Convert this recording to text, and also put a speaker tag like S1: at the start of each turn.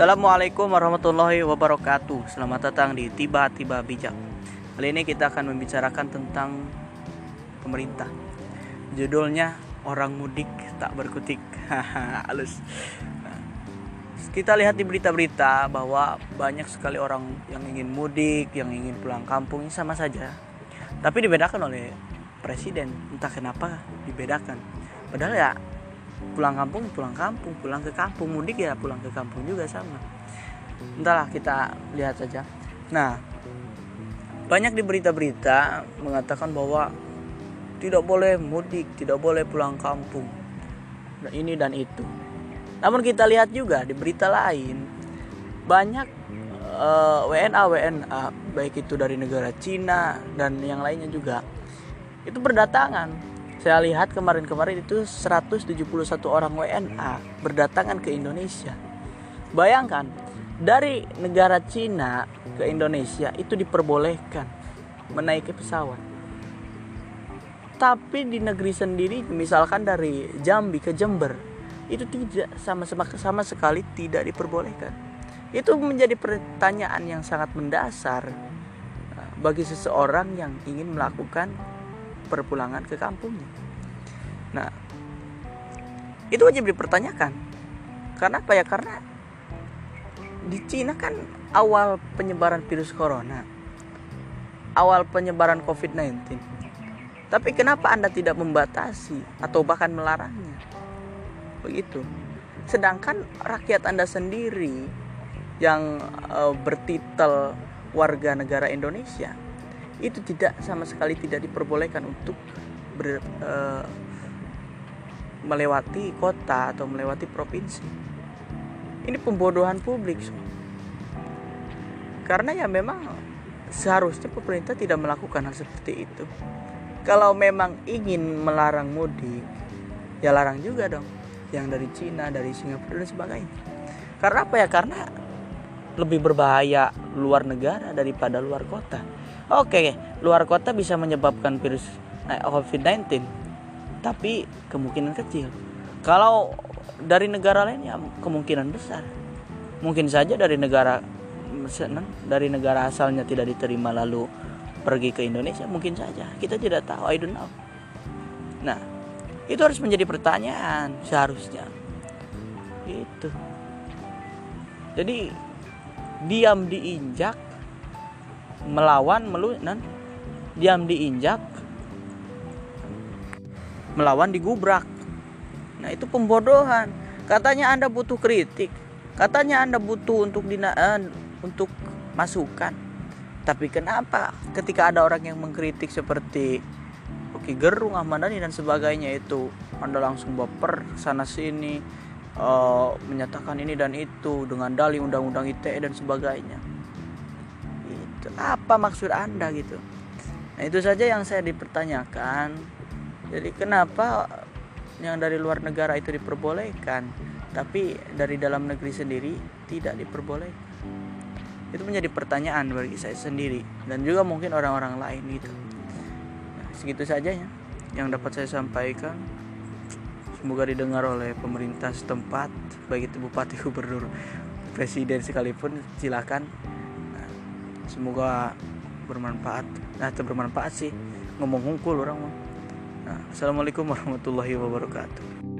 S1: Assalamualaikum warahmatullahi wabarakatuh. Selamat datang di Tiba-Tiba Bijak. Kali ini kita akan membicarakan tentang pemerintah. Judulnya Orang Mudik Tak Berkutik. Halus. Kita lihat di berita-berita bahwa banyak sekali orang yang ingin mudik, yang ingin pulang kampung sama saja. Tapi dibedakan oleh presiden. Entah kenapa dibedakan. Padahal ya pulang kampung pulang kampung. Pulang ke kampung. Mudik ya pulang ke kampung juga sama. Entahlah kita lihat saja. Nah banyak di berita-berita mengatakan bahwa tidak boleh mudik tidak boleh pulang kampung. Dan ini dan itu. Namun kita lihat juga di berita lain banyak uh, eh, WNA WNA baik itu dari negara Cina dan yang lainnya juga itu berdatangan saya lihat kemarin-kemarin itu 171 orang WNA berdatangan ke Indonesia. Bayangkan, dari negara Cina ke Indonesia itu diperbolehkan menaiki pesawat. Tapi di negeri sendiri, misalkan dari Jambi ke Jember, itu tidak sama sama sama sekali tidak diperbolehkan. Itu menjadi pertanyaan yang sangat mendasar eh, bagi seseorang yang ingin melakukan perpulangan ke kampungnya. Nah, itu wajib dipertanyakan. Karena apa ya? Karena di Cina kan awal penyebaran virus corona, awal penyebaran COVID-19. Tapi kenapa Anda tidak membatasi atau bahkan melarangnya? Begitu. Sedangkan rakyat Anda sendiri yang uh, bertitel warga negara Indonesia itu tidak sama sekali tidak diperbolehkan untuk ber, uh, melewati kota atau melewati provinsi. Ini pembodohan publik. Karena ya memang seharusnya pemerintah tidak melakukan hal seperti itu. Kalau memang ingin melarang mudik, ya larang juga dong. Yang dari Cina, dari Singapura dan sebagainya. Karena apa ya? Karena lebih berbahaya luar negara daripada luar kota. Oke, luar kota bisa menyebabkan virus eh, COVID-19, tapi kemungkinan kecil. Kalau dari negara lain ya kemungkinan besar. Mungkin saja dari negara dari negara asalnya tidak diterima lalu pergi ke Indonesia mungkin saja. Kita tidak tahu, I don't know. Nah, itu harus menjadi pertanyaan seharusnya. Itu. Jadi diam diinjak melawan melunan diam diinjak melawan digubrak. Nah itu pembodohan. Katanya anda butuh kritik. Katanya anda butuh untuk dina uh, untuk masukan. Tapi kenapa? Ketika ada orang yang mengkritik seperti Oke Gerung Ahmad Dhani dan sebagainya itu anda langsung baper sana sini uh, menyatakan ini dan itu dengan dalih undang-undang ITE dan sebagainya gitu. apa maksud anda gitu? Nah itu saja yang saya dipertanyakan. Jadi kenapa yang dari luar negara itu diperbolehkan tapi dari dalam negeri sendiri tidak diperbolehkan? Itu menjadi pertanyaan bagi saya sendiri dan juga mungkin orang-orang lain gitu. Nah, segitu saja ya yang dapat saya sampaikan. Semoga didengar oleh pemerintah setempat baik itu bupati gubernur presiden sekalipun silakan semoga bermanfaat. Nah bermanfaat sih. Ngomong hungkul orang nah, assalamualaikum warahmatullahi wabarakatuh